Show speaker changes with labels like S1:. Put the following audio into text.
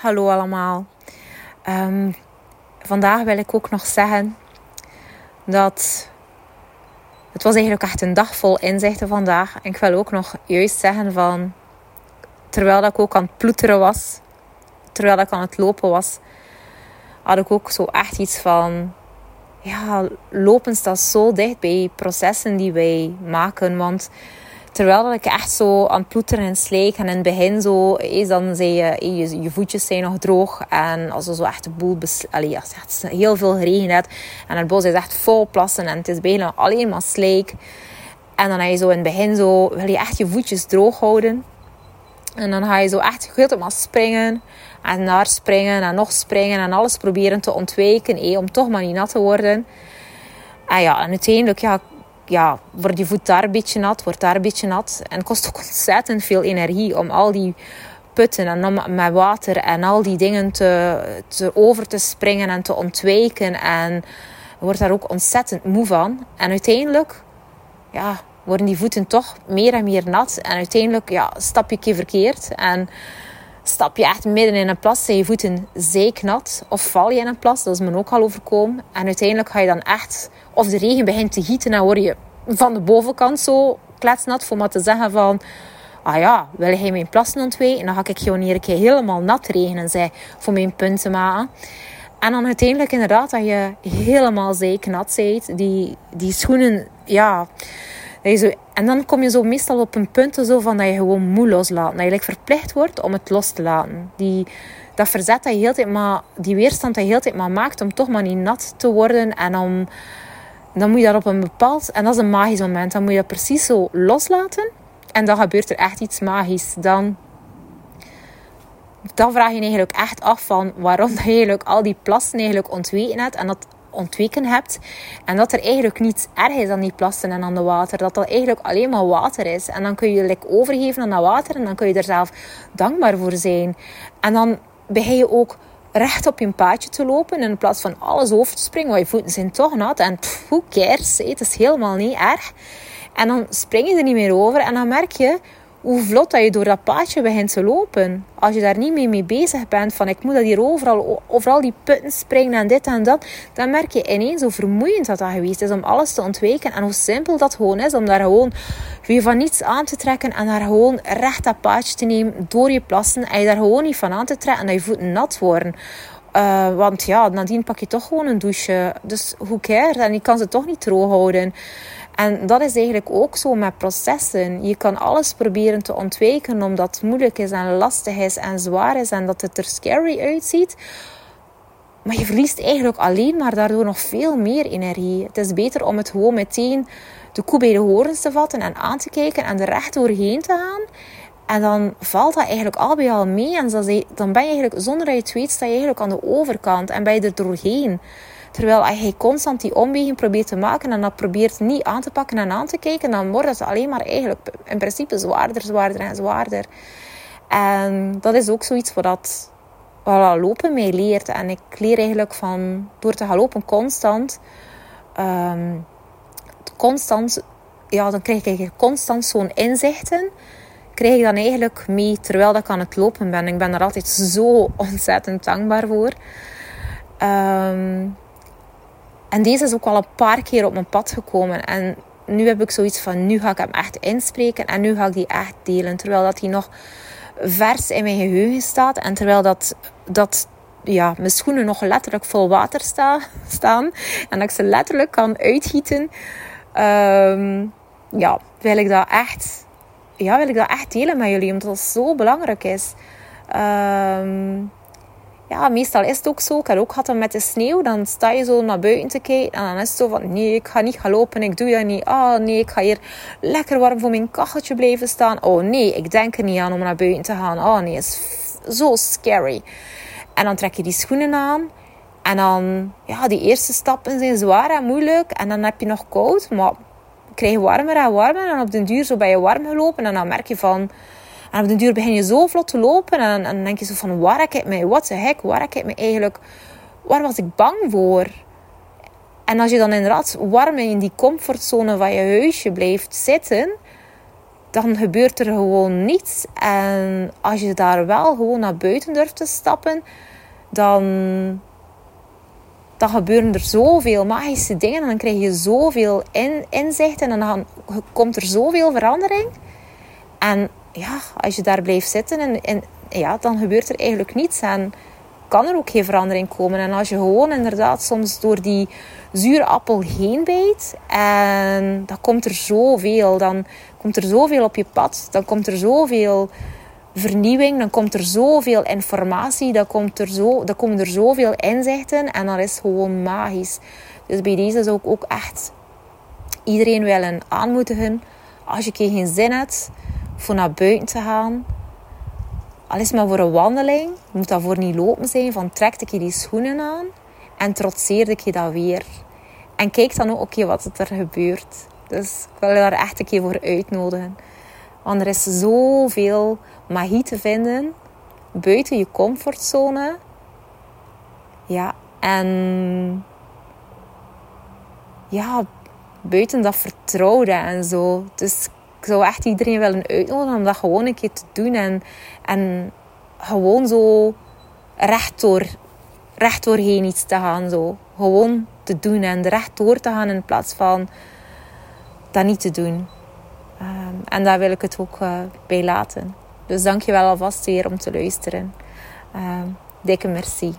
S1: Hallo allemaal. Um, vandaag wil ik ook nog zeggen dat het was eigenlijk echt een dag vol inzichten vandaag. En ik wil ook nog juist zeggen van, terwijl ik ook aan het ploeteren was, terwijl ik aan het lopen was, had ik ook zo echt iets van, ja, lopen staat zo dicht bij processen die wij maken. Want Terwijl ik echt zo aan het ploeteren en sleek. En in het begin zo is dan zei je, je, je voetjes zijn nog droog. En als er zo echt de boel... Allee, als het heel veel geregend En het bos is echt vol plassen. En het is bijna alleen maar sleek. En dan ga je zo in het begin zo... Wil je echt je voetjes droog houden. En dan ga je zo echt helemaal springen. En naar springen en nog springen. En alles proberen te ontwijken. Eh, om toch maar niet nat te worden. En ja, en uiteindelijk ja, ja, wordt je voet daar een beetje nat, wordt daar een beetje nat. En het kost ook ontzettend veel energie om al die putten en om met water en al die dingen te, te over te springen en te ontwijken. En wordt daar ook ontzettend moe van. En uiteindelijk ja, worden die voeten toch meer en meer nat. En uiteindelijk ja, stap je een keer verkeerd. En stap je echt midden in een plas, zijn je voeten zeiknat. Of val je in een plas, dat is me ook al overkomen. En uiteindelijk ga je dan echt, of de regen begint te gieten, dan word je van de bovenkant zo kletsnat. Voor maar te zeggen van, ah ja, wil jij mijn plassen ontwijken? Dan ga ik gewoon hier een keer helemaal nat regenen, zij, voor mijn punten maken. En dan uiteindelijk inderdaad dat je helemaal zeiknat bent. Die, die schoenen, ja zo, en dan kom je zo meestal op een punt zo van dat je gewoon moe loslaat. Dat je verplicht wordt om het los te laten. Die, dat verzet dat je heel tijd maar, die weerstand dat je heel tijd maar maakt om toch maar niet nat te worden. En om, dan moet je dat op een bepaald, en dat is een magisch moment, dan moet je dat precies zo loslaten. En dan gebeurt er echt iets magisch. Dan, dan vraag je je eigenlijk echt af van waarom je eigenlijk al die plassen eigenlijk ontweten hebt. En dat ontweken hebt. En dat er eigenlijk niets erg is aan die plassen en aan de water. Dat dat eigenlijk alleen maar water is. En dan kun je je overgeven aan dat water en dan kun je er zelf dankbaar voor zijn. En dan begin je ook recht op je paadje te lopen in plaats van alles over te springen. Want je voeten zijn toch nat en hoe cares, het is helemaal niet erg. En dan spring je er niet meer over en dan merk je hoe vlot dat je door dat paadje begint te lopen. Als je daar niet mee, mee bezig bent, van ik moet dat hier overal, overal die putten springen en dit en dat, dan merk je ineens hoe vermoeiend dat, dat geweest is om alles te ontwijken en hoe simpel dat gewoon is om daar gewoon je van niets aan te trekken en daar gewoon recht dat paadje te nemen door je plassen en je daar gewoon niet van aan te trekken en dat je voeten nat worden. Uh, want ja, nadien pak je toch gewoon een douche. Dus hoe cares? En je kan ze toch niet droog houden. En dat is eigenlijk ook zo met processen. Je kan alles proberen te ontwijken omdat het moeilijk is en lastig is en zwaar is en dat het er scary uitziet. Maar je verliest eigenlijk alleen maar daardoor nog veel meer energie. Het is beter om het gewoon meteen de koe bij de horens te vatten en aan te kijken en er recht doorheen te gaan. En dan valt dat eigenlijk al bij al mee. En dan ben je eigenlijk, zonder dat je het weet, sta je eigenlijk aan de overkant en ben je er doorheen. Terwijl als je constant die omweging probeert te maken en dat probeert niet aan te pakken en aan te kijken, dan wordt het alleen maar eigenlijk in principe zwaarder, zwaarder en zwaarder. En dat is ook zoiets wat dat lopen mij leert. En ik leer eigenlijk van door te gaan lopen constant, um, constant, ja, dan krijg ik constant zo'n inzichten krijg ik dan eigenlijk mee terwijl ik aan het lopen ben. Ik ben er altijd zo ontzettend dankbaar voor. Um, en deze is ook al een paar keer op mijn pad gekomen. En nu heb ik zoiets van, nu ga ik hem echt inspreken en nu ga ik die echt delen. Terwijl dat hij nog vers in mijn geheugen staat. En terwijl dat, dat ja, mijn schoenen nog letterlijk vol water sta, staan. En dat ik ze letterlijk kan uitgieten. Ehm, ja, wil ik dat echt... Ja, wil ik dat echt delen met jullie. Omdat dat zo belangrijk is. Um, ja, meestal is het ook zo. Ik heb ook gehad met de sneeuw. Dan sta je zo naar buiten te kijken. En dan is het zo van, nee, ik ga niet gaan lopen. Ik doe dat niet. Oh, nee, ik ga hier lekker warm voor mijn kacheltje blijven staan. Oh, nee, ik denk er niet aan om naar buiten te gaan. Oh, nee, is zo scary. En dan trek je die schoenen aan. En dan, ja, die eerste stappen zijn zwaar en moeilijk. En dan heb je nog koud. Maar krijg je warmer en warmer. En op den duur zo ben je warm gelopen. En dan merk je van en op de duur begin je zo vlot te lopen. En, dan denk je zo van, waar ik me, what the heck, waar ik me eigenlijk, waar was ik bang voor? En als je dan inderdaad warm in die comfortzone van je huisje blijft zitten, dan gebeurt er gewoon niets. En als je daar wel gewoon naar buiten durft te stappen, dan, dan gebeuren er zoveel magische dingen. En dan krijg je zoveel in, inzichten en dan komt er zoveel verandering. En ja, als je daar blijft zitten, en, en, ja, dan gebeurt er eigenlijk niets. En kan er ook geen verandering komen. En als je gewoon inderdaad soms door die zure appel heen bijt, en dan komt er zoveel. Dan komt er zoveel op je pad. Dan komt er zoveel vernieuwing. Dan komt er zoveel informatie. Dan, komt er zo, dan komen er zoveel inzichten. En dat is gewoon magisch. Dus bij deze zou ik ook echt iedereen willen aanmoedigen. Als je geen zin hebt voor naar buiten te gaan. Al is maar voor een wandeling. Moet dat voor niet lopen zijn. Van trek ik je die schoenen aan. En trotseer ik je dat weer. En kijk dan ook wat er gebeurt. Dus ik wil je daar echt een keer voor uitnodigen. Want er is zoveel magie te vinden buiten je comfortzone. Ja, en ja, buiten dat vertrouwde en zo. Dus zou echt iedereen willen uitnodigen om dat gewoon een keer te doen. En, en gewoon zo recht, door, recht doorheen iets te gaan. Zo. Gewoon te doen en recht door te gaan in plaats van dat niet te doen. Um, en daar wil ik het ook uh, bij laten. Dus dank je wel alvast weer om te luisteren. Um, dikke merci.